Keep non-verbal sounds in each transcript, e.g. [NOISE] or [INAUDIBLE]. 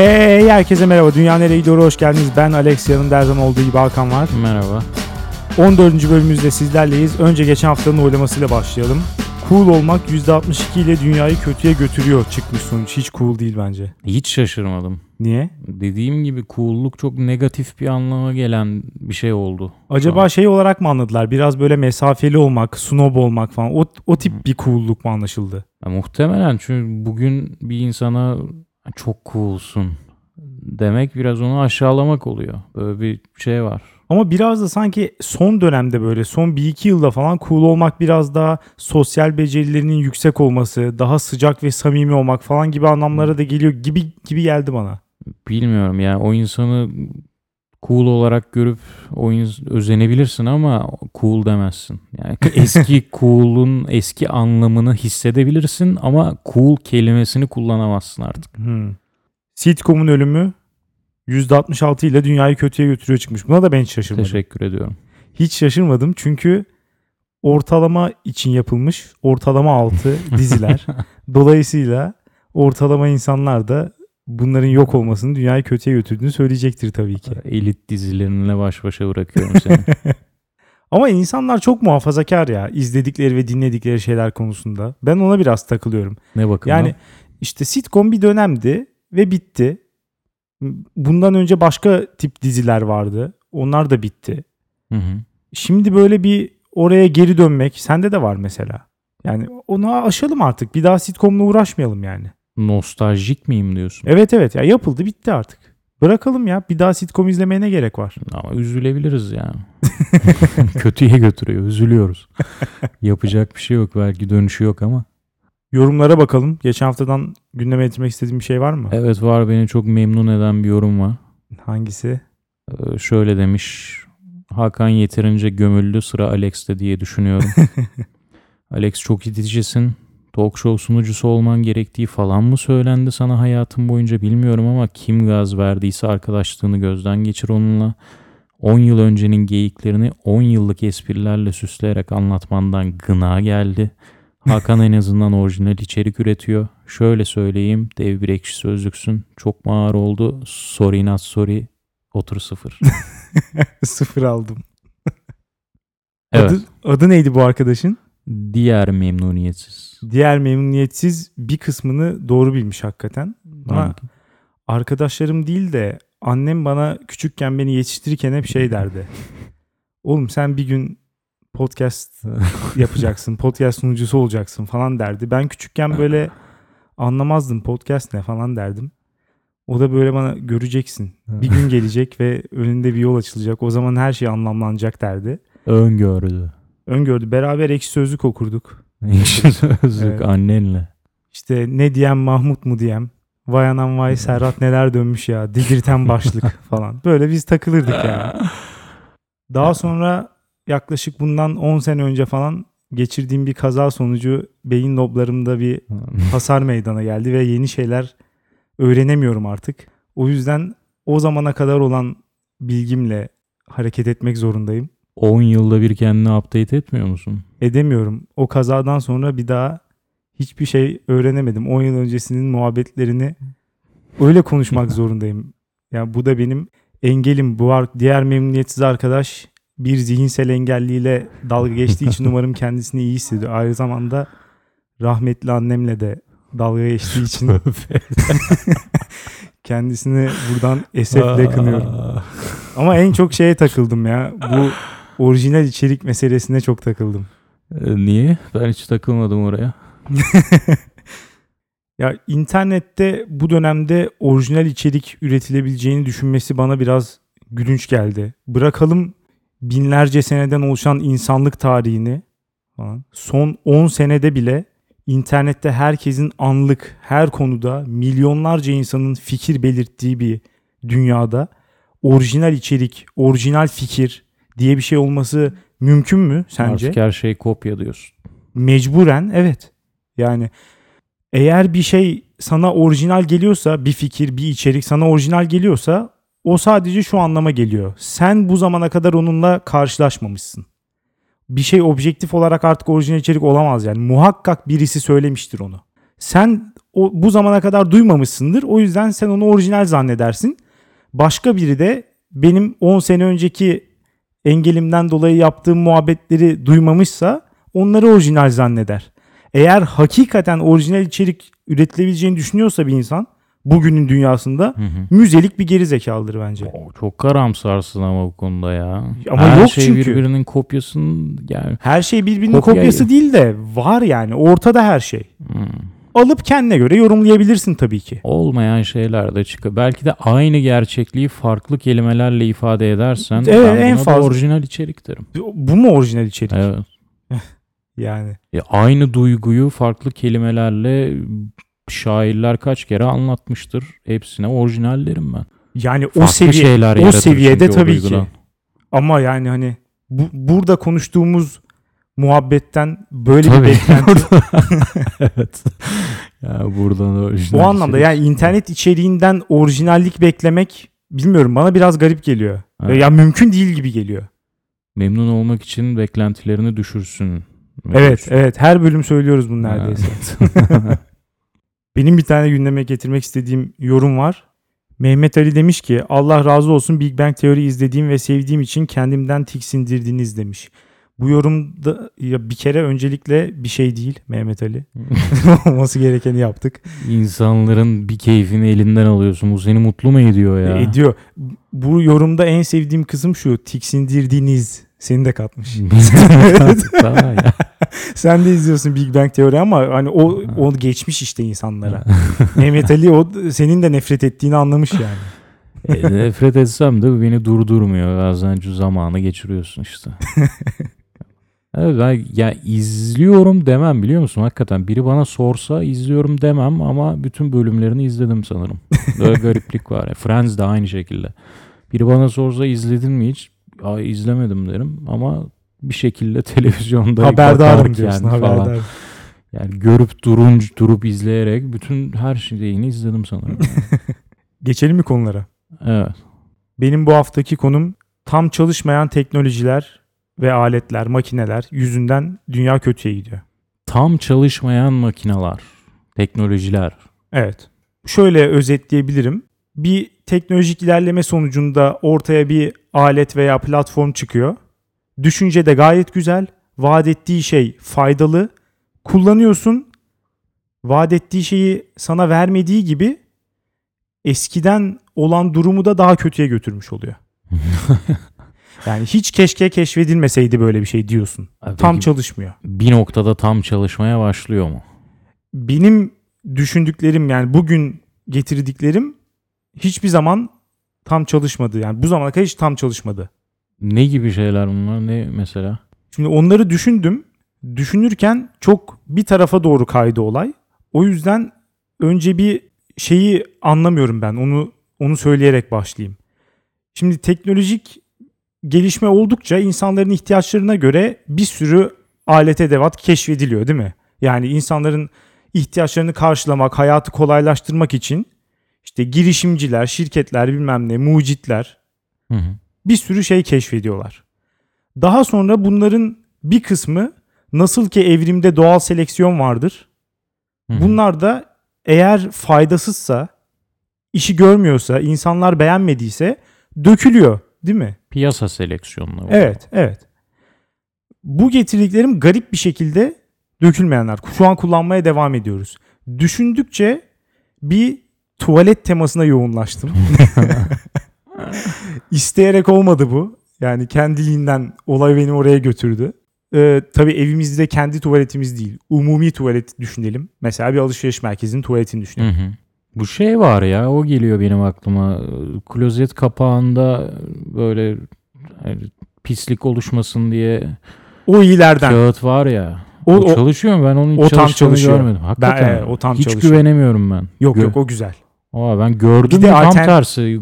Hey herkese merhaba. Dünya nereye gidiyor? Hoş geldiniz. Ben Alex. Yanımda her zaman olduğu gibi Hakan var. Merhaba. 14. bölümümüzde sizlerleyiz. Önce geçen haftanın oylamasıyla başlayalım. Cool olmak %62 ile dünyayı kötüye götürüyor çıkmış sonuç. Hiç cool değil bence. Hiç şaşırmadım. Niye? Dediğim gibi cool'luk çok negatif bir anlama gelen bir şey oldu. Acaba şey olarak mı anladılar? Biraz böyle mesafeli olmak, snob olmak falan. O, o tip bir cool'luk mu anlaşıldı? Ya muhtemelen çünkü bugün bir insana çok cool'sun demek biraz onu aşağılamak oluyor. Böyle bir şey var. Ama biraz da sanki son dönemde böyle son bir iki yılda falan cool olmak biraz daha sosyal becerilerinin yüksek olması, daha sıcak ve samimi olmak falan gibi anlamlara da geliyor gibi gibi geldi bana. Bilmiyorum yani o insanı cool olarak görüp o ins- özenebilirsin ama cool demezsin. Yani [LAUGHS] eski cool'un eski anlamını hissedebilirsin ama cool kelimesini kullanamazsın artık. Hmm. Sitcom'un ölümü %66 ile dünyayı kötüye götürüyor çıkmış. Buna da ben hiç şaşırmadım. Teşekkür ediyorum. Hiç şaşırmadım çünkü ortalama için yapılmış ortalama altı diziler. [LAUGHS] Dolayısıyla ortalama insanlar da bunların yok olmasının dünyayı kötüye götürdüğünü söyleyecektir tabii ki. [LAUGHS] Elit dizilerinle baş başa bırakıyorum seni. [LAUGHS] Ama insanlar çok muhafazakar ya izledikleri ve dinledikleri şeyler konusunda. Ben ona biraz takılıyorum. ne bakımdan? Yani işte sitcom bir dönemdi ve bitti. Bundan önce başka tip diziler vardı. Onlar da bitti. Hı hı. Şimdi böyle bir oraya geri dönmek sende de var mesela. Yani onu aşalım artık. Bir daha sitcomla uğraşmayalım yani. Nostaljik miyim diyorsun? Evet evet ya yapıldı bitti artık. Bırakalım ya. Bir daha sitcom izlemeye ne gerek var? Ama üzülebiliriz yani. [LAUGHS] Kötüye götürüyor. Üzülüyoruz. [LAUGHS] Yapacak bir şey yok. Belki dönüşü yok ama. Yorumlara bakalım. Geçen haftadan gündeme getirmek istediğim bir şey var mı? Evet var beni çok memnun eden bir yorum var. Hangisi? Ee, şöyle demiş. Hakan yeterince gömüldü sıra Alex'te diye düşünüyorum. [LAUGHS] Alex çok iticisin. Talk show sunucusu olman gerektiği falan mı söylendi sana hayatın boyunca bilmiyorum ama kim gaz verdiyse arkadaşlığını gözden geçir onunla. 10 yıl öncenin geyiklerini 10 yıllık esprilerle süsleyerek anlatmandan gına geldi. Hakan en azından orijinal içerik üretiyor. Şöyle söyleyeyim dev bir ekşi sözlüksün. Çok mu ağır oldu? Sorry not sorry. Otur sıfır. [LAUGHS] Sıfır aldım. Evet. Adı, adı neydi bu arkadaşın? Diğer memnuniyetsiz. Diğer memnuniyetsiz bir kısmını doğru bilmiş hakikaten. Ama arkadaşlarım değil de annem bana küçükken beni yetiştirirken hep şey derdi. [LAUGHS] Oğlum sen bir gün podcast [LAUGHS] yapacaksın, podcast sunucusu olacaksın falan derdi. Ben küçükken böyle anlamazdım podcast ne falan derdim. O da böyle bana göreceksin. Bir [LAUGHS] gün gelecek ve önünde bir yol açılacak. O zaman her şey anlamlanacak derdi. Öngördü. Öngördü. Beraber ekşi sözlük okurduk. [LAUGHS] Ekşi sözlük Evet. annenle. İşte ne diyem Mahmut mu diyem. Vay anam vay Serhat neler dönmüş ya. Delirten başlık [LAUGHS] falan. Böyle biz takılırdık yani. [LAUGHS] Daha sonra yaklaşık bundan 10 sene önce falan geçirdiğim bir kaza sonucu beyin loblarımda bir hasar meydana geldi ve yeni şeyler öğrenemiyorum artık. O yüzden o zamana kadar olan bilgimle hareket etmek zorundayım. 10 yılda bir kendini update etmiyor musun? Edemiyorum. O kazadan sonra bir daha hiçbir şey öğrenemedim. 10 yıl öncesinin muhabbetlerini öyle konuşmak [LAUGHS] zorundayım. Yani bu da benim engelim. Bu ar- diğer memnuniyetsiz arkadaş bir zihinsel engelliyle dalga geçtiği için [LAUGHS] umarım kendisini iyi hissediyor. Aynı zamanda rahmetli annemle de dalga geçtiği için [LAUGHS] kendisini buradan esefle kınıyorum. Ama en çok şeye takıldım ya. Bu orijinal içerik meselesine çok takıldım. Ee, Niye? Ben hiç takılmadım oraya. [LAUGHS] Ya internette bu dönemde orijinal içerik üretilebileceğini düşünmesi bana biraz gülünç geldi. Bırakalım binlerce seneden oluşan insanlık tarihini falan. Son 10 senede bile internette herkesin anlık her konuda milyonlarca insanın fikir belirttiği bir dünyada orijinal içerik, orijinal fikir diye bir şey olması mümkün mü sence? Artık her şey kopya diyorsun. Mecburen evet. Yani eğer bir şey sana orijinal geliyorsa, bir fikir, bir içerik sana orijinal geliyorsa o sadece şu anlama geliyor. Sen bu zamana kadar onunla karşılaşmamışsın. Bir şey objektif olarak artık orijinal içerik olamaz yani. Muhakkak birisi söylemiştir onu. Sen o, bu zamana kadar duymamışsındır. O yüzden sen onu orijinal zannedersin. Başka biri de benim 10 sene önceki engelimden dolayı yaptığım muhabbetleri duymamışsa onları orijinal zanneder. Eğer hakikaten orijinal içerik üretilebileceğini düşünüyorsa bir insan bugünün dünyasında Hı hı. müzelik bir geri zekalıdır bence. O, çok karamsarsın ama bu konuda ya. Ama Her yok şey çünkü. birbirinin kopyasının yani. Her şey birbirinin Kopya- kopyası değil de var yani ortada her şey. Hmm. Alıp kendine göre yorumlayabilirsin tabii ki. olmayan şeyler de çıkıyor. Belki de aynı gerçekliği farklı kelimelerle ifade edersen Evet, ben en fazla. orijinal içerik derim. Bu mu orijinal içerik? Evet. [LAUGHS] Yani E, aynı duyguyu farklı kelimelerle şairler kaç kere anlatmıştır. Hepsine orijinal derim ben. yani o Farklı seviye şeyler o seviyede çünkü o tabii ki. Ama yani hani bu, burada konuştuğumuz muhabbetten böyle bir Tabii. beklenti. [LAUGHS] evet. Ya buradan orijinal o anlamda içerik. yani internet içeriğinden orijinallik beklemek bilmiyorum bana biraz garip geliyor. Evet. Ya mümkün değil gibi geliyor. Memnun olmak için beklentilerini düşürsün. Evet, evet. Her bölüm söylüyoruz bunu neredeyse. Evet. [LAUGHS] [LAUGHS] Benim bir tane gündeme getirmek istediğim yorum var. Mehmet Ali demiş ki Allah razı olsun Big Bang Theory izlediğim ve sevdiğim için kendimden tiksindirdiniz demiş. Bu yorumda ya bir kere öncelikle bir şey değil Mehmet Ali. [LAUGHS] Olması gerekeni yaptık. İnsanların bir keyfini elinden alıyorsun. Bu seni mutlu mu ediyor ya? E, ediyor. Bu yorumda en sevdiğim kısım şu. Tiksindirdiniz. Seni de katmış. [LAUGHS] [LAUGHS] Sen de izliyorsun Big Bang Theory ama hani o o geçmiş işte insanlara. Mehmet Ali o senin de nefret ettiğini anlamış yani. E, nefret etsem de beni durdurmuyor. Bazen zamanı geçiriyorsun işte. Evet ben ya izliyorum demem biliyor musun? Hakikaten biri bana sorsa izliyorum demem ama bütün bölümlerini izledim sanırım. [LAUGHS] Böyle gariplik var. ya. Friends de aynı şekilde. Biri bana sorsa izledin mi hiç? Ay izlemedim derim ama bir şekilde [LAUGHS] televizyonda Haberdarım diyorsun. falan. Haberdarım. Yani görüp durun durup izleyerek bütün her şeyini izledim sanırım. [LAUGHS] Geçelim mi konulara? evet. Benim bu haftaki konum tam çalışmayan teknolojiler ve aletler, makineler yüzünden dünya kötüye gidiyor. Tam çalışmayan makineler, teknolojiler. Evet. Şöyle özetleyebilirim. Bir teknolojik ilerleme sonucunda ortaya bir alet veya platform çıkıyor. Düşünce de gayet güzel. Vaat ettiği şey faydalı. Kullanıyorsun. Vaat ettiği şeyi sana vermediği gibi eskiden olan durumu da daha kötüye götürmüş oluyor. [LAUGHS] Yani hiç keşke keşfedilmeseydi böyle bir şey diyorsun. Abi Tam peki çalışmıyor. bir noktada tam çalışmaya başlıyor mu? benim düşündüklerim yani bugün getirdiklerim hiçbir zaman tam çalışmadı. Yani bu zamana kadar hiç tam çalışmadı. Ne gibi şeyler bunlar? Ne mesela? Şimdi onları düşündüm. Düşünürken çok bir tarafa doğru kaydı olay. O yüzden önce bir şeyi anlamıyorum ben. Onu onu söyleyerek başlayayım. Şimdi teknolojik gelişme oldukça insanların ihtiyaçlarına göre bir sürü alet edevat keşfediliyor değil mi? Yani insanların ihtiyaçlarını karşılamak, hayatı kolaylaştırmak için işte girişimciler, şirketler bilmem ne, mucitler Hı hı. bir sürü şey keşfediyorlar. Daha sonra bunların bir kısmı nasıl ki evrimde doğal seleksiyon vardır. Hı hı. Bunlar da eğer faydasızsa, işi görmüyorsa, insanlar beğenmediyse dökülüyor, değil mi? Piyasa seleksiyonları. Evet, evet. Bu getirdiklerim garip bir şekilde dökülmeyenler. Şu an kullanmaya devam ediyoruz. Düşündükçe bir tuvalet temasına yoğunlaştım. [LAUGHS] [LAUGHS] İsteyerek olmadı bu. Yani kendiliğinden olay beni oraya götürdü. Ee, tabii evimizde kendi tuvaletimiz değil. Umumi tuvalet düşünelim. Mesela bir alışveriş merkezinin tuvaletini Hı düşünelim. hı. Bu şey var ya o geliyor benim aklıma. Klozet kapağında böyle hani pislik oluşmasın diye O iyilerden. kağıt var ya. O, O, çalışıyor mu? Ben onun o tam çalışıyor. görmedim. Hakikaten. Ben- evet, o tam hiç çalışıyor. güvenemiyorum ben. yok Gö- yok o güzel. Aa, ben gördüm de tam altern- tersi.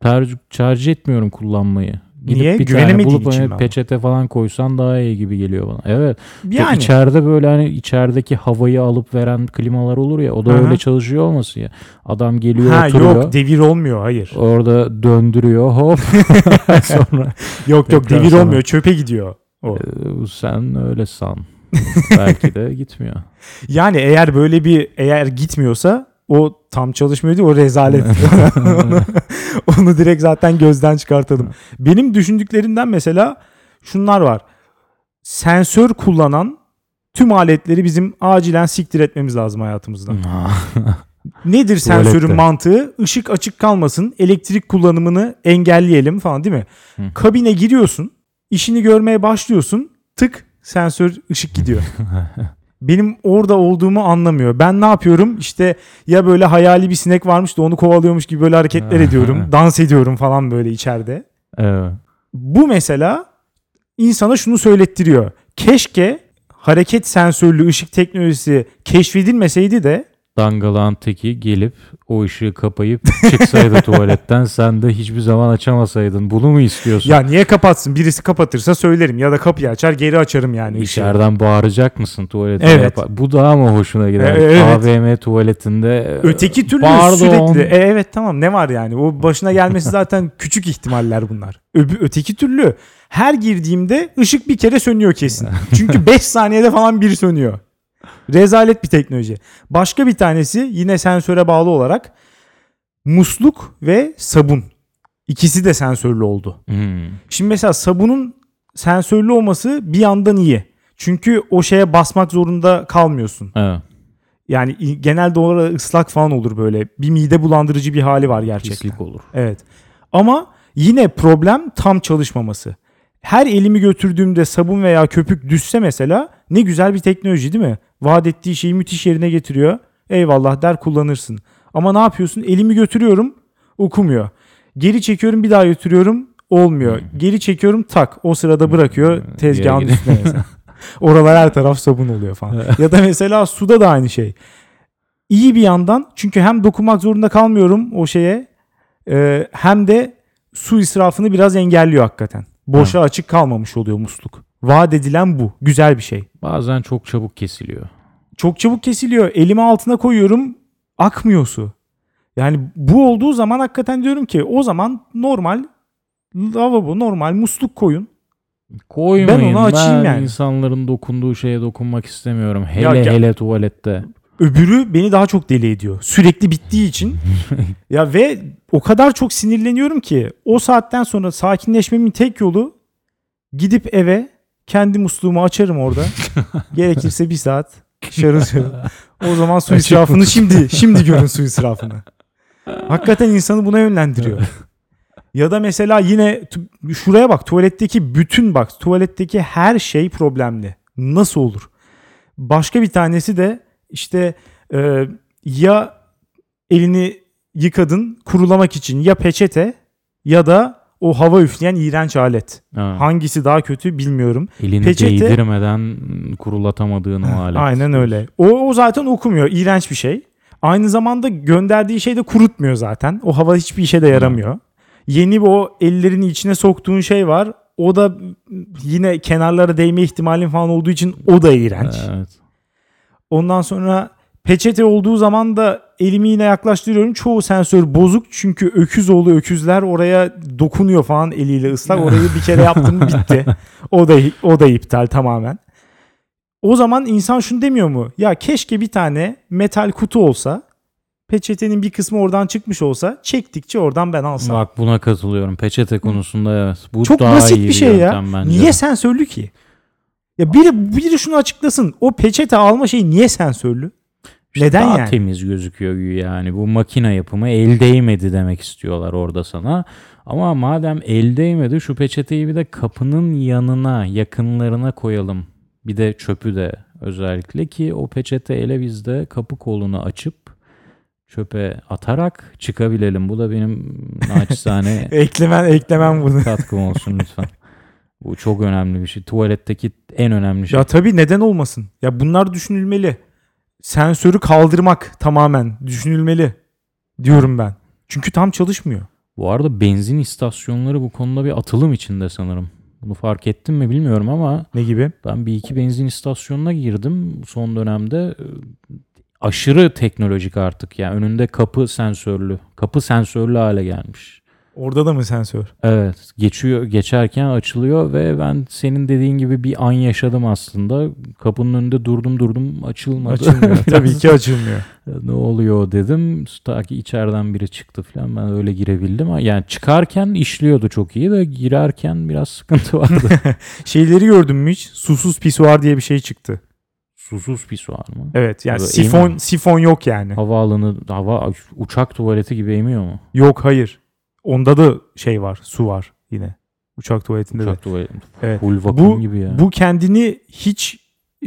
Tercih, tercih etmiyorum kullanmayı. Gidip Niye? bir tane bulup için hani peçete falan koysan daha iyi gibi geliyor bana. Evet. Yani. İçeride böyle hani içerideki havayı alıp veren klimalar olur ya. O da hı. öyle çalışıyor olması ya. Adam geliyor ha oturuyor. yok devir olmuyor hayır. Orada döndürüyor hop. [LAUGHS] [LAUGHS] Sonra Yok yok devir sana. olmuyor çöpe gidiyor o. e, sen öyle san. Belki de gitmiyor. [LAUGHS] Yani eğer böyle bir eğer gitmiyorsa o tam çalışmıyor değil o rezalet. onu, [LAUGHS] [LAUGHS] onu direkt zaten gözden çıkartalım. Benim düşündüklerimden mesela şunlar var. Sensör kullanan tüm aletleri bizim acilen siktir etmemiz lazım hayatımızdan. [LAUGHS] Nedir Tuvalette. sensörün mantığı? Işık açık kalmasın, elektrik kullanımını engelleyelim falan değil mi? Hı. Kabine giriyorsun, işini görmeye başlıyorsun, tık sensör ışık gidiyor. Benim orada olduğumu anlamıyor. Ben ne yapıyorum? İşte ya böyle hayali bir sinek varmış da onu kovalıyormuş gibi böyle hareketler ediyorum. [LAUGHS] dans ediyorum falan böyle içeride. evet. Bu mesela insana şunu söylettiriyor. Keşke hareket sensörlü ışık teknolojisi keşfedilmeseydi de Dangalağın teki gelip o ışığı kapayıp çıksaydı [LAUGHS] tuvaletten sen de hiçbir zaman açamasaydın. Bunu mu istiyorsun? ya niye kapatsın? Birisi kapatırsa söylerim ya da kapıyı açar geri açarım yani. ışığı. İçeriden bağıracak mısın tuvalete? Evet. Yapar- Bu daha mı hoşuna gider? E, evet. AVM tuvaletinde Öteki türlü Pardon. sürekli. E, evet tamam ne var yani? O başına gelmesi zaten [LAUGHS] küçük ihtimaller bunlar. Öbü, öteki türlü her girdiğimde ışık bir kere sönüyor kesin. Çünkü [LAUGHS] 5 saniyede falan bir sönüyor. Rezalet bir teknoloji. Başka bir tanesi yine sensöre bağlı olarak musluk ve sabun. İkisi de sensörlü oldu. Hmm. Şimdi mesela sabunun sensörlü olması bir yandan iyi. Çünkü o şeye basmak zorunda kalmıyorsun. Evet. Yani genelde olarak ıslak falan olur böyle. Bir mide bulandırıcı bir hali var gerçekten. Pislik olur. Evet. Ama yine problem tam çalışmaması. Her elimi götürdüğümde sabun veya köpük düşse mesela ne güzel bir teknoloji değil mi? Vaat ettiği şeyi müthiş yerine getiriyor. Eyvallah der kullanırsın. Ama ne yapıyorsun? Elimi götürüyorum okumuyor. Geri çekiyorum bir daha götürüyorum olmuyor. Geri çekiyorum tak o sırada bırakıyor Hmm, tezgahın üstüne mesela. [LAUGHS] Oralar her taraf sabun oluyor falan. ya da mesela suda da aynı şey. İyi bir yandan çünkü hem dokunmak zorunda kalmıyorum o şeye e, hem de su israfını biraz engelliyor hakikaten. Boşa açık kalmamış oluyor musluk. Vaat edilen bu. Güzel bir şey. Bazen çok çabuk kesiliyor. Çok çabuk kesiliyor. Elimi altına koyuyorum. Akmıyor su. Yani bu olduğu zaman hakikaten diyorum ki o zaman normal lavabo, normal musluk koyun. Koymayın. Ben onu açayım yani. insanların dokunduğu şeye dokunmak istemiyorum. Hele Ya gel- hele tuvalette. Öbürü beni daha çok deli ediyor. Sürekli bittiği için. [LAUGHS] ya ve o kadar çok sinirleniyorum ki o saatten sonra sakinleşmemin tek yolu gidip eve kendi musluğumu açarım orada. [LAUGHS] Gerekirse bir saat şarıl [LAUGHS] şarıl. O zaman su israfını şimdi şimdi görün su israfını. Hakikaten insanı buna yönlendiriyor. Ya da mesela yine şuraya bak tuvaletteki bütün bak tuvaletteki her şey problemli. Nasıl olur? Başka bir tanesi de işte e, ya elini yıkadın kurulamak için ya peçete ya da o hava üfleyen iğrenç alet. Ha. Hangisi daha kötü bilmiyorum. Elini Peçete- değdirmeden kurulatamadığın o alet. Aynen öyle. O, o zaten okumuyor. İğrenç bir şey. Aynı zamanda gönderdiği şey de kurutmuyor zaten. O hava hiçbir işe de yaramıyor. Yeni bir o ellerini içine soktuğun şey var. O da yine kenarlara değme ihtimalin falan olduğu için o da iğrenç. Evet. Ondan sonra peçete olduğu zaman da elimi yine yaklaştırıyorum. Çoğu sensör bozuk çünkü öküz oğlu öküzler oraya dokunuyor falan eliyle ıslak. [LAUGHS] Orayı bir kere yaptım bitti. O da o da iptal tamamen. O zaman insan şunu demiyor mu? Ya keşke bir tane metal kutu olsa. Peçetenin bir kısmı oradan çıkmış olsa çektikçe oradan ben alsam. Bak buna katılıyorum. Peçete konusunda evet. Bu Çok daha basit iyi bir şey ya. bence. Niye sensörlü ki? Ya biri biri şunu açıklasın. O peçete alma şeyi niye sensörlü? İşte Neden daha yani? temiz gözüküyor yani. Bu makine yapımı el değmedi demek istiyorlar orada sana. Ama madem el değmedi şu peçeteyi bir de kapının yanına yakınlarına koyalım. Bir de çöpü de özellikle ki o peçete ele bizde kapı kolunu açıp çöpe atarak çıkabilelim. Bu da benim [LAUGHS] naçizane Eklemen eklemen bunu. katkım olsun lütfen. Bu çok önemli bir şey. Tuvaletteki en önemli şey. Ya tabii neden olmasın? Ya bunlar düşünülmeli. Sensörü kaldırmak tamamen düşünülmeli diyorum ben. Çünkü tam çalışmıyor. Bu arada benzin istasyonları bu konuda bir atılım içinde sanırım. Bunu fark ettim mi bilmiyorum ama Ne gibi? ben bir iki benzin istasyonuna girdim son dönemde. Aşırı teknolojik artık yani önünde kapı sensörlü. Kapı sensörlü hale gelmiş. Orada da mı sensör? Evet geçiyor geçerken açılıyor ve ben senin dediğin gibi bir an yaşadım aslında. Kapının önünde durdum durdum açılmadı. Açılmıyor. [LAUGHS] Tabii ki açılmıyor. ne oluyor dedim. Ta ki içeriden biri çıktı falan ben öyle girebildim. ama Yani çıkarken işliyordu çok iyi de girerken biraz sıkıntı [LAUGHS] vardı. Şeyleri gördün mü hiç? Susuz pisuar diye bir şey çıktı. Susuz pisuar mı? Evet yani sifon sifon yok yani. Havaalanı, hava uçak tuvaleti gibi emiyor mu? Yok hayır. Onda da şey var, su var yine. Uçak tuvaletinde de. Uçak tuvaleti. Evet. Full vakum Bu gibi ya. bu kendini hiç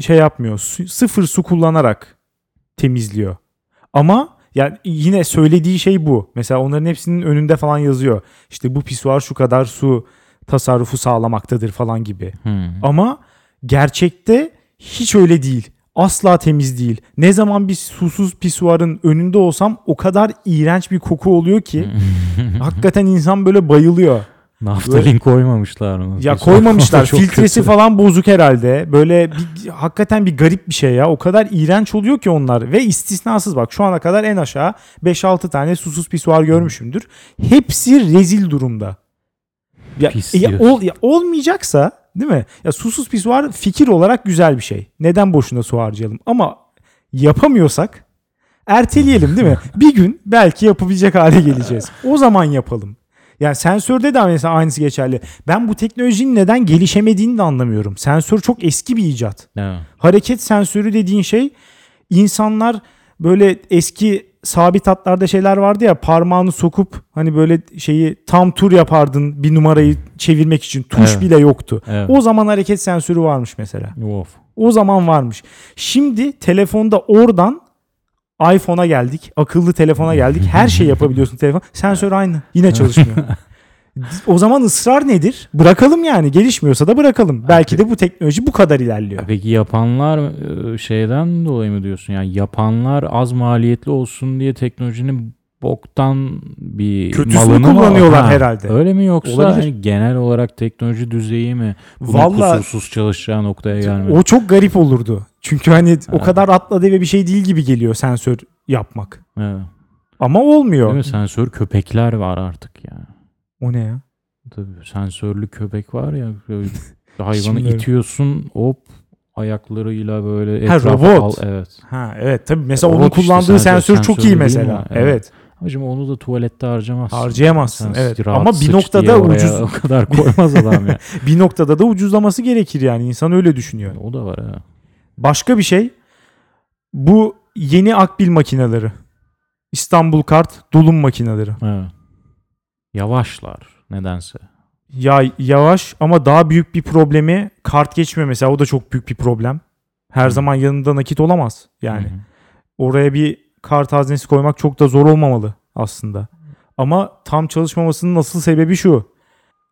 şey yapmıyor. Su- sıfır su kullanarak temizliyor. Ama yani yine söylediği şey bu. Mesela onların hepsinin önünde falan yazıyor. İşte bu pisuar şu kadar su tasarrufu sağlamaktadır falan gibi. Hmm. Ama gerçekte hiç öyle değil. Asla temiz değil. Ne zaman bir susuz pisuarın önünde olsam o kadar iğrenç bir koku oluyor ki [LAUGHS] hakikaten insan böyle bayılıyor. Naftalin koymamışlar mı? Ya koymamışlar. [LAUGHS] Filtresi kötü. falan bozuk herhalde. Böyle bir, hakikaten bir garip bir şey ya. O kadar iğrenç oluyor ki onlar. Ve istisnasız bak şu ana kadar en aşağı 5-6 tane susuz pisuar görmüşümdür. Hepsi rezil durumda. Ya, Pis ya, ol, ya olmayacaksa değil mi? Ya susuz pisuar fikir olarak güzel bir şey. Neden boşuna su harcayalım? Ama yapamıyorsak erteleyelim değil mi? [LAUGHS] bir gün belki yapabilecek hale geleceğiz. O zaman yapalım. Yani sensörde de mesela aynısı geçerli. Ben bu teknolojinin neden gelişemediğini de anlamıyorum. Sensör çok eski bir icat. Evet. Hareket sensörü dediğin şey insanlar böyle eski sabit hatlarda şeyler vardı ya parmağını sokup hani böyle şeyi tam tur yapardın bir numarayı çevirmek için tuş Evet. bile yoktu. Evet. O zaman hareket sensörü varmış mesela. Of. O zaman varmış. Şimdi telefonda oradan iPhone'a geldik. Akıllı telefona geldik. Her şey yapabiliyorsun telefon. Sensör aynı. Yine çalışmıyor. [LAUGHS] o zaman ısrar nedir? Bırakalım yani. Gelişmiyorsa da bırakalım. Belki de bu teknoloji bu kadar ilerliyor. Peki yapanlar e, şeyden dolayı mı diyorsun? Yani yapanlar az maliyetli olsun diye teknolojinin boktan bir Kötüsünü malını mı- kullanıyorlar Ha, herhalde. Öyle mi yoksa Olabilir. hani genel olarak teknoloji düzeyi mi? Bunun Vallahi- kusursuz çalışacağı noktaya gelmedi. O çok garip olurdu. Çünkü hani o Ha. kadar atla deve bir şey değil gibi geliyor sensör yapmak. Evet. Ama Değil olmuyor. mi? Sensör köpekler var artık yani. O ne ya? Tabii sensörlü köpek var ya. [LAUGHS] Hayvanı Şimdi- itiyorsun hop ayaklarıyla böyle Ha, etrafa robot. al. Evet. Ha evet tabii mesela Robot onun işte, kullandığı sensör- sensör çok iyi değil mesela. Evet. Evet. Hacım onu da tuvalette harcamazsın. Harcayamazsın, Sen evet. rahat Ama bir sıç noktada oraya ucuz- [LAUGHS] O kadar koymaz adam ya. [LAUGHS] Bir noktada da ucuzlaması gerekir yani. İnsan öyle düşünüyor. o da var ha. Başka bir şey bu yeni akbil makineleri. İstanbul Kart dolum makineleri. Evet. Yavaşlar nedense. Ya yavaş ama daha büyük bir problemi kart geçmiyor mesela. O da çok büyük bir problem. Her Hı. zaman yanında nakit olamaz. Yani Hı oraya bir kart haznesi koymak çok da zor olmamalı aslında. Ama tam çalışmamasının asıl sebebi şu.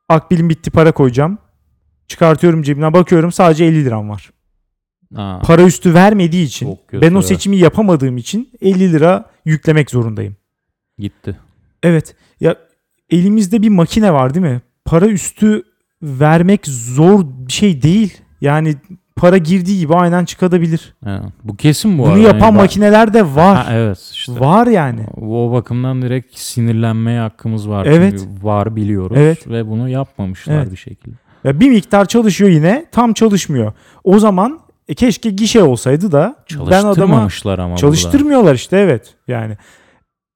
Akbil'in bitti para koyacağım. Çıkartıyorum cebimden bakıyorum sadece 50 liram var. Aa, Para üstü vermediği için ben o seçimi yapamadığım için 50 lira yüklemek zorundayım. gitti. Evet ya elimizde bir makine var değil mi? Para üstü vermek zor bir şey değil. Yani para girdiği gibi aynen çıkabilir. Evet. Bu kesin bu Bunu arada. yapan Yani makineler de var. Ha, evet işte. Var yani. O bakımdan direkt sinirlenmeye hakkımız var. Evet. Çünkü var biliyoruz Evet. ve bunu yapmamışlar Evet. bir şekilde. Ya bir miktar çalışıyor yine tam çalışmıyor. O zaman e, keşke gişe olsaydı da ben adama ama burada. çalıştırmıyorlar işte evet yani.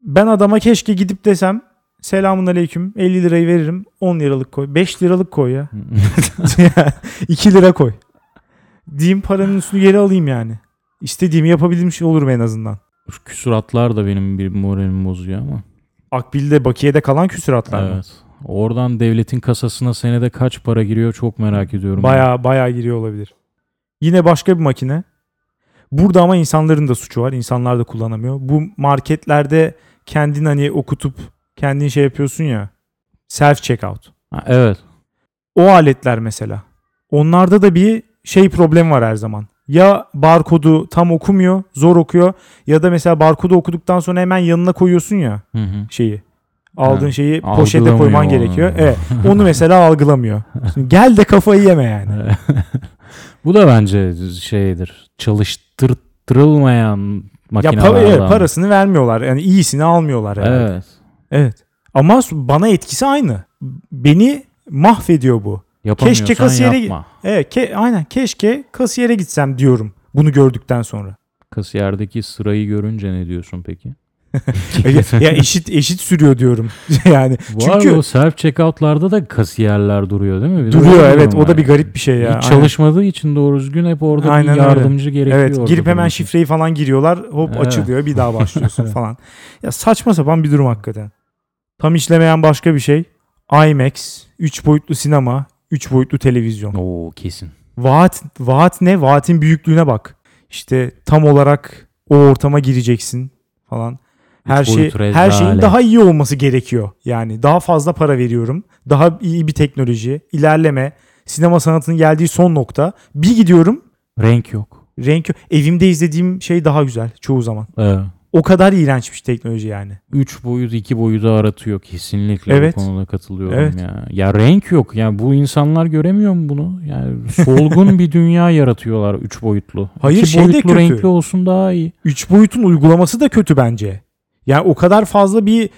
Ben adama keşke gidip desem selamun aleyküm 50 lirayı veririm 10 liralık koy 5 liralık koy ya [LAUGHS] 2 lira koy. Diyeyim paranın üstünü geri alayım yani. İstediğimi yapabilmiş olurum en azından. Şu küsuratlar da benim bir moralimi bozuyor ama. Akbil'de bakiyede kalan küsuratlar mı? Evet. Oradan devletin kasasına senede kaç para giriyor çok merak ediyorum. Baya baya giriyor olabilir. Yine başka bir makine. Burada ama insanların da suçu var. İnsanlar da kullanamıyor. Bu marketlerde kendin hani okutup kendin şey yapıyorsun ya. Self checkout. Ha, evet. O aletler mesela. Onlarda da bir şey problemi var her zaman. Ya barkodu tam okumuyor, zor okuyor ya da mesela barkodu okuduktan sonra hemen yanına koyuyorsun ya Hı hı. şeyi. Aldığın Ha, şeyi poşete koyman onu. gerekiyor. Evet. Onu mesela algılamıyor. Şimdi gel de kafayı yeme yani. [LAUGHS] Bu da bence şeydir. Çalıştırılmayan Ya makinelerden. pa- evet, parasını vermiyorlar. Yani iyisini almıyorlar yani. Evet. Evet. Ama bana etkisi aynı. Beni mahvediyor bu. Yapamıyorsan Keşke kasiyere yapma. Evet, ke- aynen keşke kasiyere gitsem diyorum bunu gördükten sonra. Kasiyerdeki sırayı görünce ne diyorsun peki? [LAUGHS] ya, eşit eşit sürüyor diyorum. [LAUGHS] yani Var çünkü o self checkout'larda da kasiyerler duruyor değil mi? Bir duruyor öyle evet durum o da bir garip bir şey ya. Hiç Aynen. çalışmadığı için doğru düzgün hep orada Aynen bir öyle. yardımcı gerekiyor. Evet girip hemen için. şifreyi falan giriyorlar hop Evet. açılıyor bir daha başlıyorsun [LAUGHS] falan. Ya saçma sapan bir durum hakikaten. Tam işlemeyen başka bir şey. IMAX, 3 boyutlu sinema, 3 boyutlu televizyon. Oo kesin. Vaat, vaat ne? Vaatin büyüklüğüne bak. İşte tam olarak o ortama gireceksin falan. Her Üç şey boyut her şeyin daha iyi olması gerekiyor. Yani daha fazla para veriyorum. Daha iyi bir teknoloji, ilerleme, sinema sanatının geldiği son nokta. Bir gidiyorum Renk yok. renk evimde izlediğim şey daha güzel çoğu zaman. Evet. O kadar iğrençmiş teknoloji yani. 3 boyut 2 boyutu aratıyor kesinlikle Evet. bu konuda katılıyorum Evet. ya. Ya renk yok. Yani bu insanlar göremiyor mu bunu? Yani solgun bir dünya yaratıyorlar 3 boyutlu. Hayır, İki şey de boyutlu kötü. renkli olsun daha iyi. 3 boyutun uygulaması da kötü bence. Yani o kadar fazla bir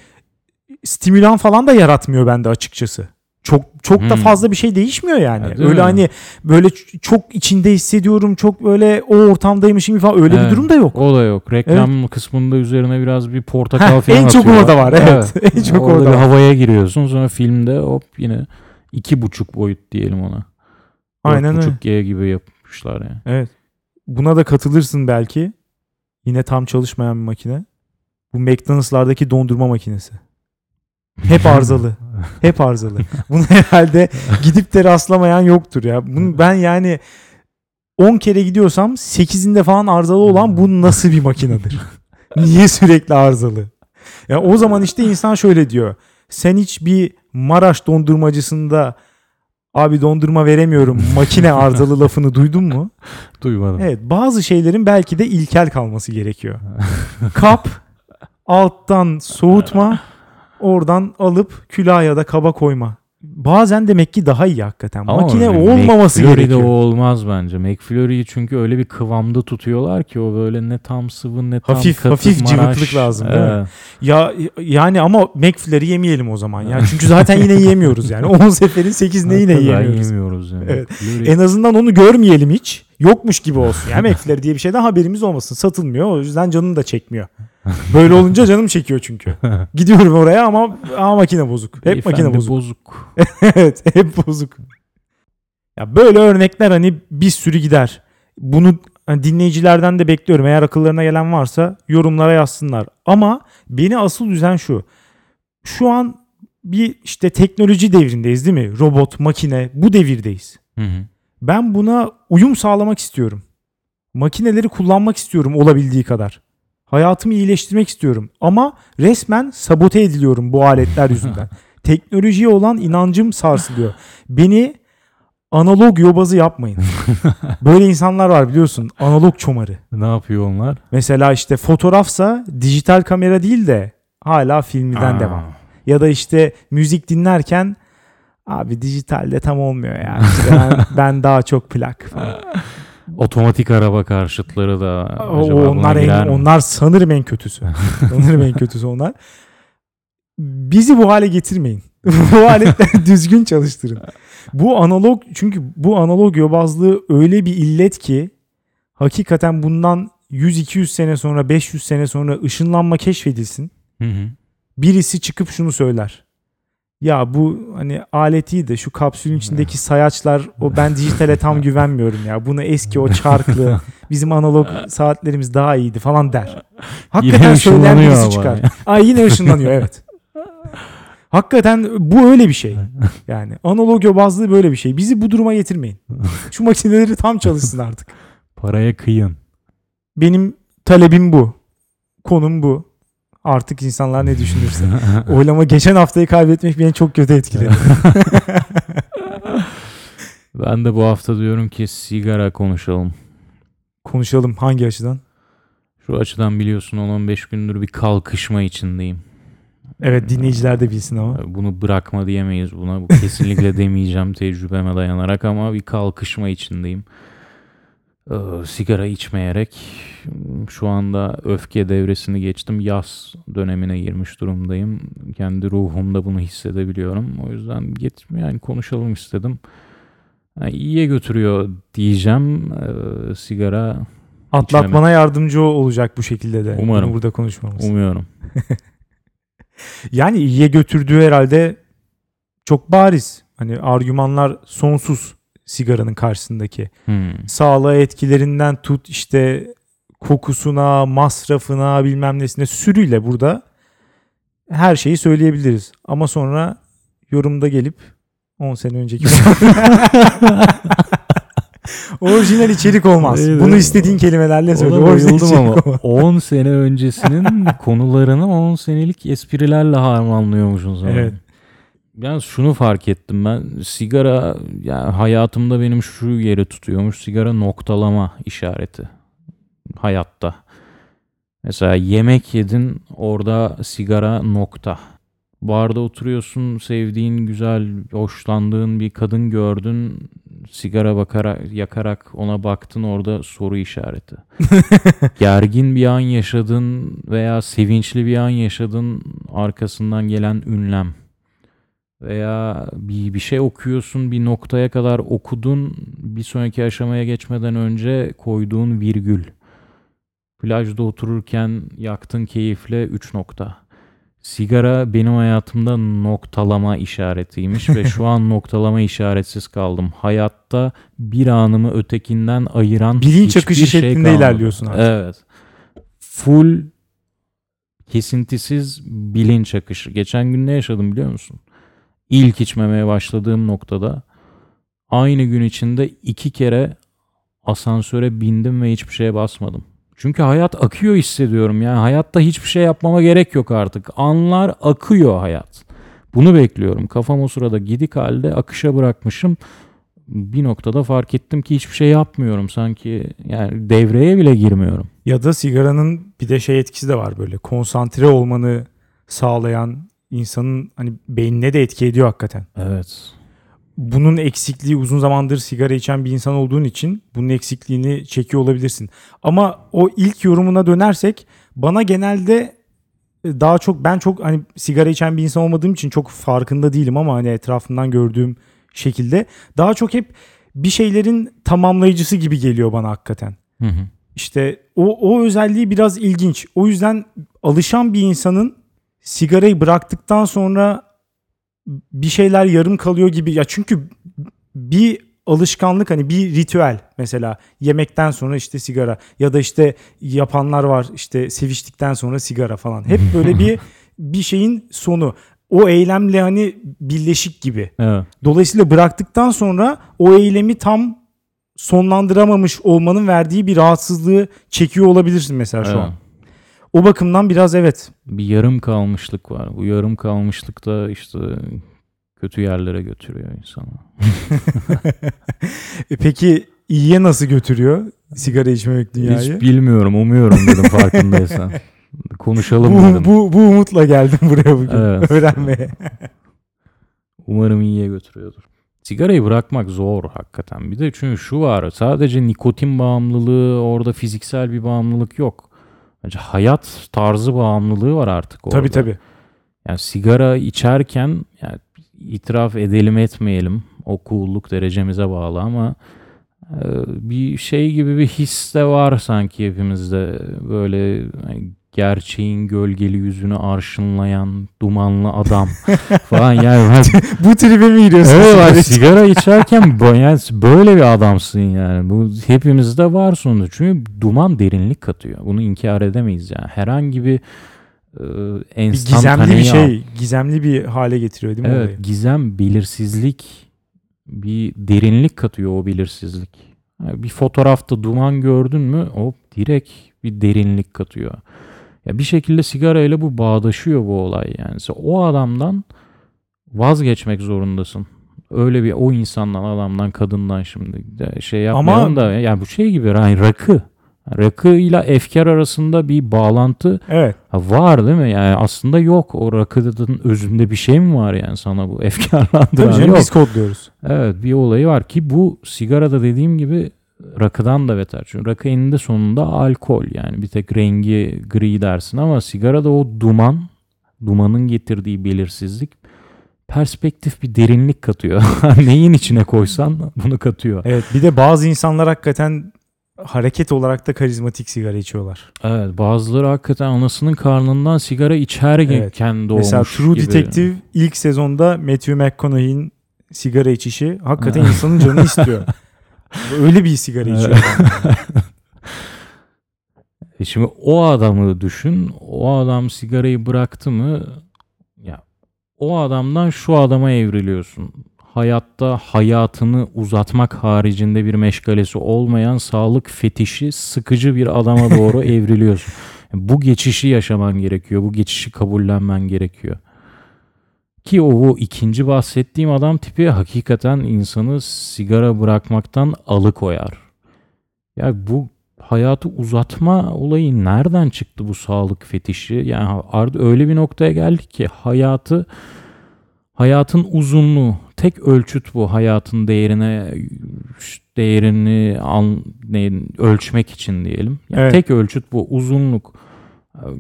stimülan falan da yaratmıyor bende açıkçası. Çok çok da Hmm. fazla bir şey değişmiyor yani. Ya, öyle mi? hani böyle çok içinde hissediyorum. Çok böyle o ortamdaymışım falan öyle bir Evet. durum da yok. O da yok. Reklam kısmında üzerine biraz bir portakal Heh, falan en çok orada var, evet. [LAUGHS] En çok orada orada bir var. havaya giriyorsun sonra filmde hop yine iki buçuk boyut diyelim ona. Aynen öyle. 4.5G gibi yapmışlar yani. Evet. Buna da katılırsın belki. Yine tam çalışmayan bir makine. Bu McDonald's'lardaki dondurma makinesi. Hep [LAUGHS] arızalı. Hep arızalı. Bunu herhalde gidip de rastlamayan yoktur ya. Bunu ben yani 10 kere gidiyorsam 8'inde falan arızalı olan bu nasıl bir makinedir? [LAUGHS] Niye sürekli arızalı? Ya o zaman işte insan şöyle diyor. Sen hiç bir Maraş dondurmacısında abi dondurma veremiyorum makine arızalı [LAUGHS] lafını duydun mu? Duymadım. Evet bazı şeylerin belki de ilkel kalması gerekiyor. Kap alttan soğutma [LAUGHS] oradan alıp külah ya da kaba koyma. Bazen demek ki daha iyi hakikaten. Ama Makine olmaması McFlurry'de gerekiyor. o olmaz bence. McFlurry'yi çünkü öyle bir kıvamda tutuyorlar ki o böyle ne tam sıvı ne tam Hafif- katı hafif Maraş. cıvıklık lazım, değil mi? Ya yani ama McFlurry yemeyelim o zaman. Ya çünkü zaten yine yiyemiyoruz yani. [LAUGHS] 10 seferin 8'inde yine Hakikaten yiyemiyoruz. yemiyoruz yani. Evet. En azından onu görmeyelim hiç. Yokmuş gibi olsun. Yani McFlurry diye bir şeyden haberimiz olmasın. Satılmıyor. O yüzden canını da çekmiyor. Böyle olunca canım çekiyor çünkü. [LAUGHS] Gidiyorum oraya ama ama makine bozuk. Hep Beyefendi makine bozuk. bozuk. [LAUGHS] evet, hep bozuk. Ya böyle örnekler hani bir sürü gider. Bunu hani dinleyicilerden de bekliyorum. Eğer akıllarına gelen varsa yorumlara yazsınlar. Ama beni asıl üzen şu. Şu an bir işte teknoloji devrindeyiz değil mi? Robot, makine bu devirdeyiz. Hı hı. Ben buna uyum sağlamak istiyorum. Makineleri kullanmak istiyorum olabildiği kadar. Hayatımı iyileştirmek istiyorum. Ama resmen sabote ediliyorum bu aletler [LAUGHS] yüzünden. Teknolojiye olan inancım sarsılıyor. Beni analog yobazı yapmayın. [LAUGHS] Böyle insanlar var biliyorsun. Analog çomarı. Ne yapıyor onlar? Mesela işte fotoğrafsa dijital kamera değil de hala filmden Aa. devam. Ya da işte müzik dinlerken abi dijitalde tam olmuyor yani. İşte [LAUGHS] ben, ben daha çok plak falan. Otomatik araba karşıtları da acaba onlar en, mi? onlar sanırım en kötüsü. [LAUGHS] sanırım en kötüsü onlar. Bizi bu hale getirmeyin. [LAUGHS] bu aletleri [LAUGHS] düzgün çalıştırın. Bu analog çünkü bu analog yobazlığı öyle bir illet ki hakikaten bundan 100-200 sene sonra 500 sene sonra ışınlanma keşfedilsin. Hı hı. Birisi çıkıp şunu söyler. Ya bu hani alet iyi de şu kapsülün içindeki sayaçlar o ben dijitale tam [LAUGHS] güvenmiyorum ya. Bunu eski o çarklı bizim analog [LAUGHS] saatlerimiz daha iyiydi falan der. Hakikaten söyleyen birisi çıkar. Ay yine ışınlanıyor evet. Hakikaten bu öyle bir şey. Yani analog yobazlığı böyle bir şey. Bizi bu duruma getirmeyin. Şu makineleri tam çalışsın artık. Paraya kıyın. Benim talebim bu. Konum bu. Artık insanlar ne düşünürse. [LAUGHS] Oylama geçen haftayı kaybetmek beni çok kötü etkiledi. [LAUGHS] ben de bu hafta diyorum ki sigara konuşalım. Konuşalım hangi açıdan? Şu açıdan biliyorsun 10-15 gündür bir kalkışma içindeyim. Evet dinleyiciler de bilsin ama. Bunu bırakma diyemeyiz buna. Bu kesinlikle [LAUGHS] demeyeceğim tecrübeme dayanarak ama bir kalkışma içindeyim. Ee, sigara içmeyerek şu anda öfke devresini geçtim. Yaz dönemine girmiş durumdayım. Kendi ruhumda bunu hissedebiliyorum. O yüzden git yani konuşalım istedim. Yani iyiye götürüyor diyeceğim ee, sigara. Atlatmana yardımcı olacak bu şekilde de. Umarım. Bunu burada konuşmamız. Umuyorum. [LAUGHS] Yani iyiye götürdüğü herhalde çok bariz. Hani argümanlar sonsuz sigaranın karşısındaki. Hmm. Sağlığa etkilerinden tut işte kokusuna, masrafına, bilmem nesine sürüyle burada her şeyi söyleyebiliriz. Ama sonra yorumda gelip 10 sene önceki [LAUGHS] [LAUGHS] orijinal içerik olmaz. Evet. Bunu istediğin kelimelerle söyle. Orijinal ama olmaz. 10 sene öncesinin konularını 10 senelik esprilerle harmanlıyormuşsun sonra. Evet. Yalnız şunu fark ettim ben. Sigara yani hayatımda benim şu yeri tutuyormuş. Sigara noktalama işareti. Hayatta. Mesela yemek yedin orada sigara nokta. Barda oturuyorsun sevdiğin güzel hoşlandığın bir kadın gördün sigara bakarak yakarak ona baktın orada soru işareti. [LAUGHS] Gergin bir an yaşadın veya sevinçli bir an yaşadın arkasından gelen ünlem veya bir, bir şey okuyorsun bir noktaya kadar okudun bir sonraki aşamaya geçmeden önce koyduğun virgül. Plajda otururken yaktın keyifle 3 nokta. Sigara benim hayatımda noktalama işaretiymiş ve şu an [LAUGHS] noktalama işaretsiz kaldım. Hayatta bir anımı ötekinden ayıran Bilinç akışı şey şeklinde kalmadı. ilerliyorsun artık. Evet. Full kesintisiz bilinç akışı. Geçen gün ne yaşadım biliyor musun? İlk içmemeye başladığım noktada aynı gün içinde iki kere asansöre bindim ve hiçbir şeye basmadım. Çünkü hayat akıyor hissediyorum. Yani hayatta hiçbir şey yapmama gerek yok artık. Anlar akıyor hayat. Bunu bekliyorum. Kafam o sırada gidik halde akışa bırakmışım. Bir noktada fark ettim ki hiçbir şey yapmıyorum. Sanki yani devreye bile girmiyorum. Ya da sigaranın bir de şey etkisi de var böyle konsantre olmanı sağlayan insanın hani beynine de etki ediyor hakikaten. Evet. Bunun eksikliği uzun zamandır sigara içen bir insan olduğun için bunun eksikliğini çekiyor olabilirsin. Ama o ilk yorumuna dönersek bana genelde e, daha çok ben çok hani sigara içen bir insan olmadığım için çok farkında değilim ama hani etrafından gördüğüm şekilde daha çok hep bir şeylerin tamamlayıcısı gibi geliyor bana hakikaten. Hı hı. İşte o, o özelliği biraz ilginç. O yüzden alışan bir insanın sigarayı bıraktıktan sonra bir şeyler yarım kalıyor gibi. Ya çünkü bir alışkanlık hani bir ritüel mesela yemekten sonra işte sigara ya da işte yapanlar var işte seviştikten sonra sigara falan. Hep [LAUGHS] böyle bir bir şeyin sonu. O eylemle hani birleşik gibi. Evet. Dolayısıyla bıraktıktan sonra o eylemi tam sonlandıramamış olmanın verdiği bir rahatsızlığı çekiyor olabilirsin mesela şu evet. an. O bakımdan biraz evet. Bir yarım kalmışlık var. Bu yarım kalmışlık da işte kötü yerlere götürüyor insanı. [LAUGHS] E Peki iyiye nasıl götürüyor sigara içmemek dünyayı? Hiç bilmiyorum, umuyorum dedim farkındaysan. [LAUGHS] Konuşalım bu, dedim. bu, bu umutla geldim buraya bugün Evet. öğrenmeye. [LAUGHS] Umarım iyiye götürüyordur. Sigarayı bırakmak zor hakikaten. Bir de çünkü şu var sadece nikotin bağımlılığı orada fiziksel bir bağımlılık yok. Bence hayat tarzı bağımlılığı var artık orada. tabii tabii. Yani sigara içerken yani itiraf edelim etmeyelim o cool'luk derecemize bağlı ama e, bir şey gibi bir his de var sanki hepimizde böyle hani gerçeğin gölgeli yüzünü arşınlayan dumanlı adam [LAUGHS] falan yani ben Bu tribe mi giriyorsun? Evet sigara bak için? sigara içerken yani böyle bir adamsın yani. Bu hepimizde var sonuçta. Çünkü duman derinlik katıyor. Bunu inkar edemeyiz yani. Herhangi bir e, bir gizemli bir şey, gizemli bir hale getiriyor değil mi Evet, olayı? gizem, belirsizlik bir derinlik katıyor o belirsizlik. Yani bir fotoğrafta duman gördün mü o direkt bir derinlik katıyor. Ya bir şekilde sigarayla bu bağdaşıyor bu olay yani. Sen o adamdan vazgeçmek zorundasın. Öyle bir o insandan, adamdan, kadından şimdi şey yapmayalım Ama- da yani bu şey gibi yani rakı. Rakı ile efkar arasında bir bağlantı Evet. Var değil mi? Yani aslında yok. O rakının özünde bir şey mi var yani sana bu [LAUGHS] Tabii efkarlandıran? canım Yok. biz kodluyoruz. Evet bir olayı var ki bu sigarada dediğim gibi rakıdan da beter. Çünkü rakı eninde sonunda alkol yani bir tek rengi gri dersin ama sigarada o duman, dumanın getirdiği belirsizlik perspektif bir derinlik katıyor. [LAUGHS] Neyin içine koysan bunu katıyor. Evet bir de bazı insanlar hakikaten hareket olarak da karizmatik sigara içiyorlar. Evet bazıları hakikaten anasının karnından sigara içerken Evet. doğmuş Mesela True gibi. Detective ilk sezonda Matthew McConaughey'in sigara içişi hakikaten insanın canı [LAUGHS] istiyor. [LAUGHS] Öyle bir sigara içiyor. [LAUGHS] E şimdi o adamı düşün. O adam sigarayı bıraktı mı ya o adamdan şu adama evriliyorsun. Hayatta hayatını uzatmak haricinde bir meşgalesi olmayan sağlık fetişi sıkıcı bir adama doğru [LAUGHS] evriliyorsun. Bu geçişi yaşaman gerekiyor. Bu geçişi kabullenmen gerekiyor. Ki o, o ikinci bahsettiğim adam tipi hakikaten insanı sigara bırakmaktan alıkoyar. Ya bu hayatı uzatma olayı nereden çıktı bu sağlık fetişi? Yani öyle bir noktaya geldik ki hayatı hayatın uzunluğu tek ölçüt bu hayatın değerine değerini an, ne, ölçmek için diyelim. Yani Evet. Tek ölçüt bu uzunluk.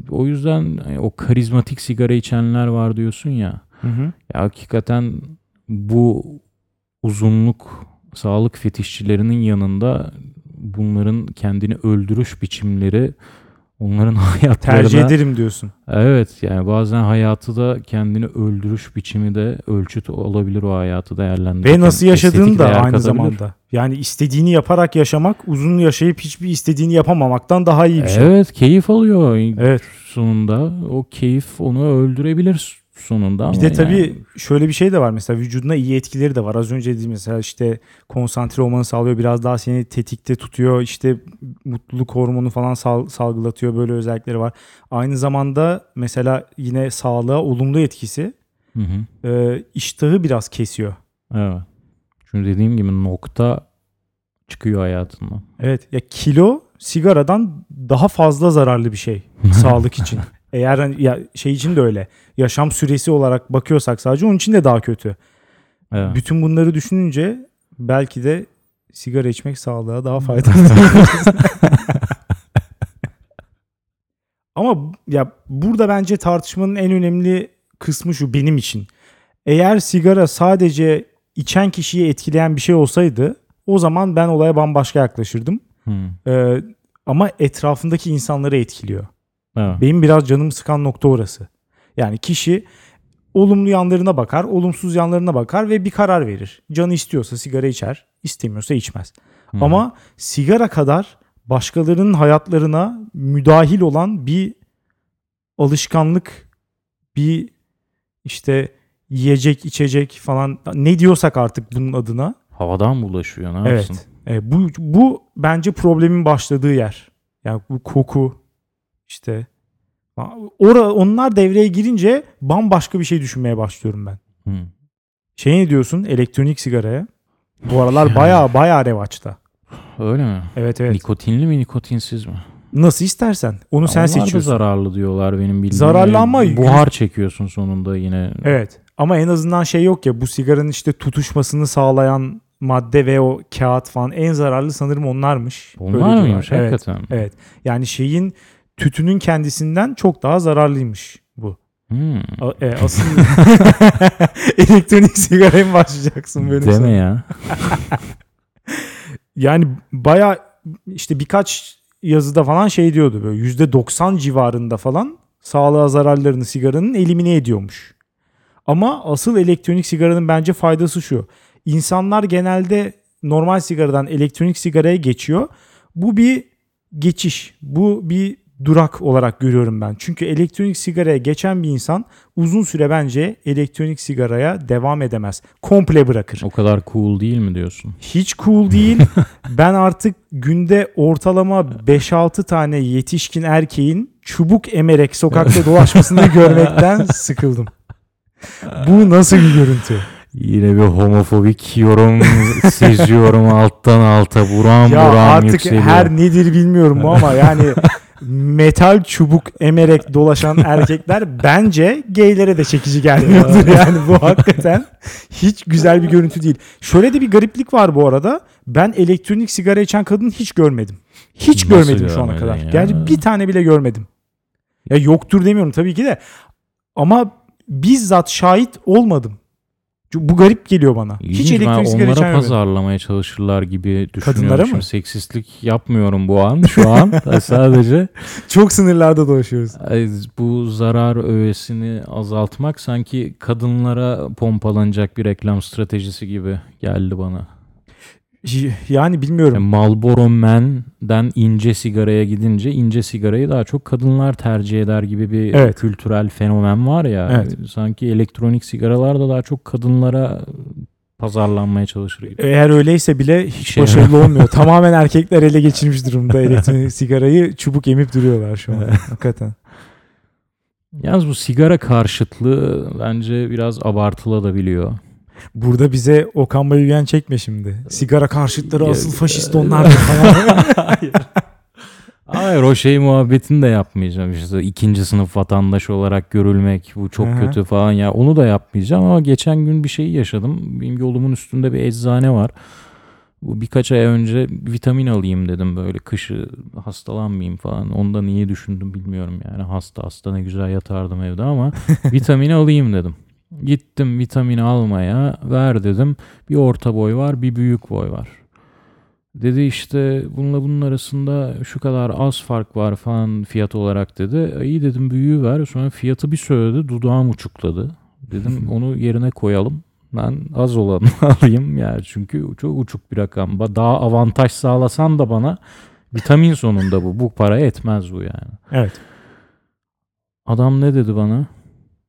O yüzden e, o karizmatik sigara içenler var diyorsun ya. Hı hı. Ya hakikaten bu uzunluk sağlık fetişçilerinin yanında bunların kendini öldürüş biçimleri onların [LAUGHS] hayatlarına Tercih ederim diyorsun. Evet yani bazen hayatı da kendini öldürüş biçimi de ölçüt olabilir o hayatı değerlendirirken. Ve nasıl yaşadığın da aynı katabilir. zamanda. Yani istediğini yaparak yaşamak uzun yaşayıp hiçbir istediğini yapamamaktan daha iyi bir şey. Evet keyif alıyor Evet. sonunda. O keyif onu öldürebilir sonunda ama Bir de tabii yani- şöyle bir şey de var mesela vücuduna iyi etkileri de var. Az önce dediğim mesela işte konsantre olmanı sağlıyor. Biraz daha seni tetikte tutuyor. İşte mutluluk hormonu falan sal- salgılatıyor. Böyle özellikleri var. Aynı zamanda mesela yine sağlığa olumlu etkisi Hı hı. e, iştahı biraz kesiyor. Evet. Çünkü dediğim gibi nokta çıkıyor hayatından. Evet ya kilo sigaradan daha fazla zararlı bir şey [LAUGHS] sağlık için. Eğer hani ya şey için de öyle. Yaşam süresi olarak bakıyorsak sadece onun için de daha kötü. Evet. Bütün bunları düşününce belki de sigara içmek sağlığa daha faydalı. [LAUGHS] Ama ya burada bence tartışmanın en önemli kısmı şu benim için. Eğer sigara sadece içen kişiyi etkileyen bir şey olsaydı o zaman ben olaya bambaşka yaklaşırdım. Hı. Ee, ama etrafındaki insanları etkiliyor. Evet. Benim biraz canımı sıkan nokta orası. Yani kişi olumlu yanlarına bakar, olumsuz yanlarına bakar ve bir karar verir. Canı istiyorsa sigara içer, istemiyorsa içmez. Hı. Ama sigara kadar başkalarının hayatlarına müdahil olan bir alışkanlık, bir işte yiyecek, içecek falan ne diyorsak artık bunun adına. havadan bulaşıyor ne yapsın? Evet. E, bu bu bence problemin başladığı yer. Yani bu koku işte ora onlar devreye girince bambaşka bir şey düşünmeye başlıyorum ben. Hı. Şey ne diyorsun elektronik sigaraya? Bu aralar baya baya revaçta. Öyle mi? Evet evet. Nikotinli mi nikotinsiz mi? Nasıl istersen. Onu sen Onlar da seçiyorsun. zararlı diyorlar benim bildiğim. Zararlı ama- buhar çekiyorsun sonunda yine. Evet. Ama en azından şey yok ya bu sigaranın işte tutuşmasını sağlayan madde ve o kağıt falan en zararlı sanırım onlarmış. Öyle Onlar diyorlar. mıymış Evet. hakikaten? Evet. Yani şeyin tütünün kendisinden çok daha zararlıymış bu. Hmm. A- e, asıl [LAUGHS] elektronik sigaraya mı başlayacaksın benim Deme sana? ya. [LAUGHS] Yani baya işte birkaç yazıda falan şey diyordu böyle %90 civarında falan sağlığa zararlarını sigaranın elimine ediyormuş. Ama asıl elektronik sigaranın bence faydası şu. İnsanlar genelde normal sigaradan elektronik sigaraya geçiyor. Bu bir geçiş. Bu bir durak olarak görüyorum ben. Çünkü elektronik sigaraya geçen bir insan uzun süre bence elektronik sigaraya devam edemez. Komple bırakır. O kadar cool değil mi diyorsun? Hiç cool değil. [LAUGHS] ben artık günde ortalama 5-6 tane yetişkin erkeğin çubuk emerek sokakta [LAUGHS] dolaşmasını görmekten sıkıldım. Bu nasıl bir görüntü? Yine bir homofobik yorum seziyorum alttan alta buram ya buram artık yükseliyor. her nedir bilmiyorum ama yani [LAUGHS] metal çubuk emerek dolaşan [LAUGHS] erkekler bence gaylere de çekici gelmiyordur yani bu hakikaten hiç güzel bir görüntü değil. Şöyle de bir gariplik var bu arada. Ben elektronik sigara içen kadın hiç görmedim. Hiç Nasıl görmedim şu ana kadar. ya? Gerçi bir tane bile görmedim. Ya yoktur demiyorum tabii ki de. Ama bizzat şahit olmadım. Bu garip geliyor bana. Hiç İlginç, sigara içen onlara pazarlamaya çalışırlar gibi düşünüyorum. Kadınlara Şimdi mı? Seksistlik yapmıyorum bu an şu an. [LAUGHS] Sadece Çok sınırlarda dolaşıyoruz. Bu zarar öğesini azaltmak sanki kadınlara pompalanacak bir reklam stratejisi gibi geldi bana. Yani bilmiyorum. Yani Marlboro Man'den ince sigaraya gidince ince sigarayı daha çok kadınlar tercih eder gibi bir Evet. kültürel fenomen var ya. Evet. Sanki elektronik sigaralar da daha çok kadınlara pazarlanmaya çalışır gibi. Eğer öyleyse bile hiç Şey- başarılı olmuyor. [LAUGHS] Tamamen erkekler ele geçirmiş durumda elektronik sigarayı çubuk emip duruyorlar şu an. Hakikaten. Yalnız bu sigara karşıtlığı bence biraz abartılabiliyor. Burada bize Okan Bayülgen çekme şimdi. Sigara karşıtları asıl faşist onlar falan. Hayır. [LAUGHS] Hayır o şey muhabbetini de yapmayacağım işte ikinci sınıf vatandaş olarak görülmek bu çok Aha. kötü falan ya onu da yapmayacağım ama geçen gün bir şey yaşadım benim yolumun üstünde bir eczane var bu birkaç ay önce vitamin alayım dedim böyle kışı hastalanmayayım falan ondan iyi düşündüm bilmiyorum yani hasta hasta ne güzel yatardım evde ama [LAUGHS] vitamin alayım dedim gittim vitamini almaya ver dedim bir orta boy var bir büyük boy var Dedi işte bununla bunun arasında şu kadar az fark var falan fiyat olarak dedi. E, İyi dedim büyüğü ver. Sonra fiyatı bir söyledi. Dudağım uçukladı. Dedim [LAUGHS] onu yerine koyalım. Ben az olanı [LAUGHS] alayım yani çünkü çok uçuk bir rakam. Daha avantaj sağlasan da bana vitamin sonunda bu. Bu paraya etmez bu yani. evet. Adam ne dedi bana?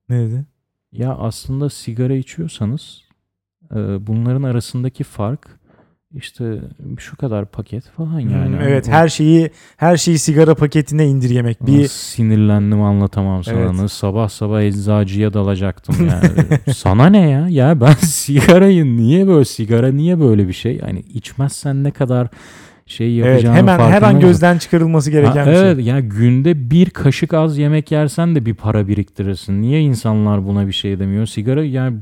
Ne dedi? Ya aslında sigara içiyorsanız e, bunların arasındaki fark işte şu kadar paket falan yani. Hmm, Hani evet her şeyi her şeyi sigara paketine indirgemek. Bir sinirlendim anlatamam sana. Evet. Nasıl Sabah sabah eczacıya dalacaktım yani. [LAUGHS] sana ne ya? Ya ben [LAUGHS] sigarayı niye böyle sigara niye böyle bir şey? Yani içmezsen ne kadar şey evet, yapacağını hemen her an gözden çıkarılması gereken Ha, bir şey. evet ya günde bir kaşık az yemek yersen de bir para biriktirirsin. Niye insanlar buna bir şey demiyor? Sigara yani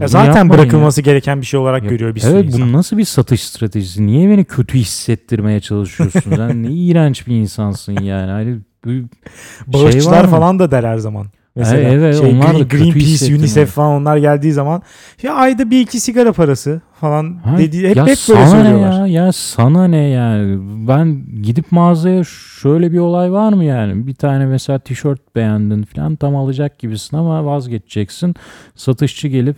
Ya zaten yapmayın ya. bırakılması gereken bir şey olarak Ya, görüyor bir sürü Evet insan. bu nasıl bir satış stratejisi? Niye beni kötü hissettirmeye çalışıyorsun? Sen [LAUGHS] ne iğrenç bir insansın yani. Hani Bağışçılar şey falan da der her zaman. Mesela Evet, evet, şey, onlar Green- Greenpeace. UNICEF falan onlar geldiği zaman ya ayda bir iki sigara parası falan Ha, dediği hep, ya hep böyle söylüyorlar. ya? Ya sana ne yani? Ben gidip mağazaya şöyle bir olay var mı yani? Bir tane mesela tişört beğendin falan tam alacak gibisin ama vazgeçeceksin. Satışçı gelip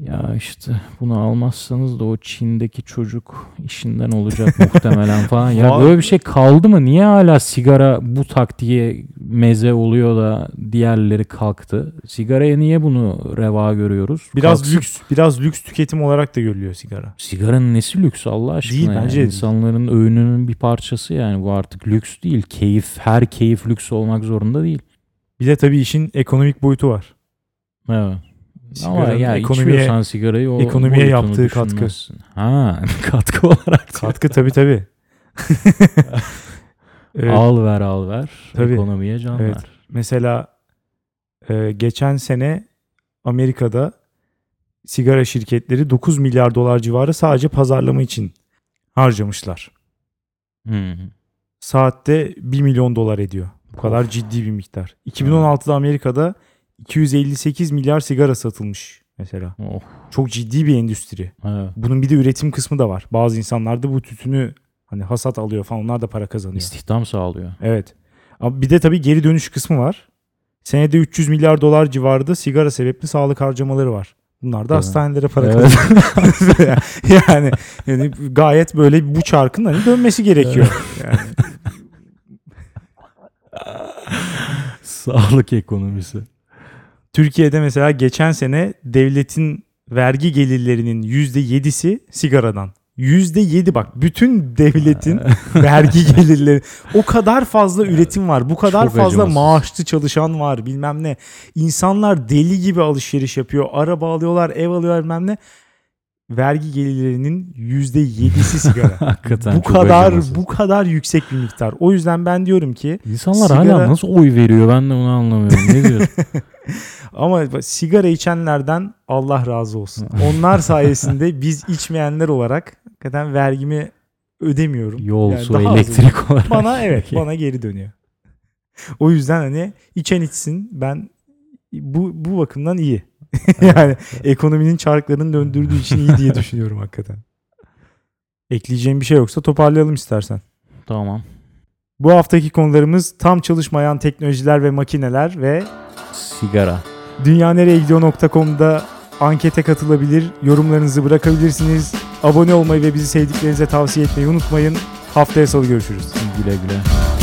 ya işte bunu almazsanız da o Çin'deki çocuk işinden olacak [LAUGHS] muhtemelen falan. Ya böyle bir şey kaldı mı? Niye hala sigara bu taktiğe meze oluyor da diğerleri kalktı? Sigaraya niye bunu reva görüyoruz? Biraz Kalksın. lüks, biraz lüks tüketim olarak da görülüyor sigara. Sigaranın nesi lüks Allah aşkına? Değil, yani? bence de değil. İnsanların öğününün bir parçası yani bu artık lüks değil. Keyif, her keyif lüks olmak zorunda değil. Bir de tabii işin ekonomik boyutu var. Evet. Ama Sigaranın ya ekonomiye- içiyorsan sigarayı o ekonomiye yaptığı katkı. Ha [LAUGHS] katkı olarak. Katkı tabii tabii. [LAUGHS] Evet, Al ver al ver. Tabii. Ekonomiye can Evet. ver. Mesela e, geçen sene Amerika'da sigara şirketleri 9 milyar dolar civarı sadece pazarlama için harcamışlar. Hı. Saatte 1 milyon dolar ediyor. Bu kadar ciddi bir miktar. 2016'da Amerika'da 258 milyar sigara satılmış mesela. Oh, Çok ciddi bir endüstri. evet. Bunun bir de üretim kısmı da var. Bazı insanlar da bu tütünü hani hasat alıyor falan onlar da para kazanıyor. İstihdam sağlıyor. Evet. Ama bir de tabii geri dönüş kısmı var. Senede 300 milyar dolar civarında sigara sebepli sağlık harcamaları var. Bunlar da Tabii. hastanelere para Evet. kazanıyor. [LAUGHS] yani, yani gayet böyle bu çarkın hani dönmesi gerekiyor. Yani. [LAUGHS] Sağlık ekonomisi. Türkiye'de mesela geçen sene devletin vergi gelirlerinin %7'si sigaradan. %7 bak bütün devletin [LAUGHS] vergi gelirleri o kadar fazla üretim var. Bu kadar Çok fazla acımasız. maaşlı çalışan var bilmem ne. İnsanlar deli gibi alışveriş yapıyor. Araba alıyorlar, ev alıyorlar bilmem ne. Vergi gelirlerinin %7'si sigara. [LAUGHS] Hakikaten bu kadar acımasız. bu kadar yüksek bir miktar. O yüzden ben diyorum ki İnsanlar sigara- hala nasıl oy veriyor ben de onu anlamıyorum. Ne diyorsun? [LAUGHS] ama sigara içenlerden Allah razı olsun. [LAUGHS] Onlar sayesinde biz içmeyenler olarak hakikaten vergimi ödemiyorum. Yol, Yani su, daha az elektrik olarak. bana evet bana geri dönüyor. O yüzden hani içen içsin ben bu bu bakımdan iyi. [LAUGHS] yani ekonominin çarklarını döndürdüğü için iyi diye düşünüyorum hakikaten. Ekleyeceğim bir şey yoksa toparlayalım istersen. Tamam. Bu haftaki konularımız tam çalışmayan teknolojiler ve makineler ve Sigara. dünyanereyegidiyor.com'da ankete katılabilir, yorumlarınızı bırakabilirsiniz. Abone olmayı ve bizi sevdiklerinize tavsiye etmeyi unutmayın. Haftaya salı görüşürüz. Güle güle.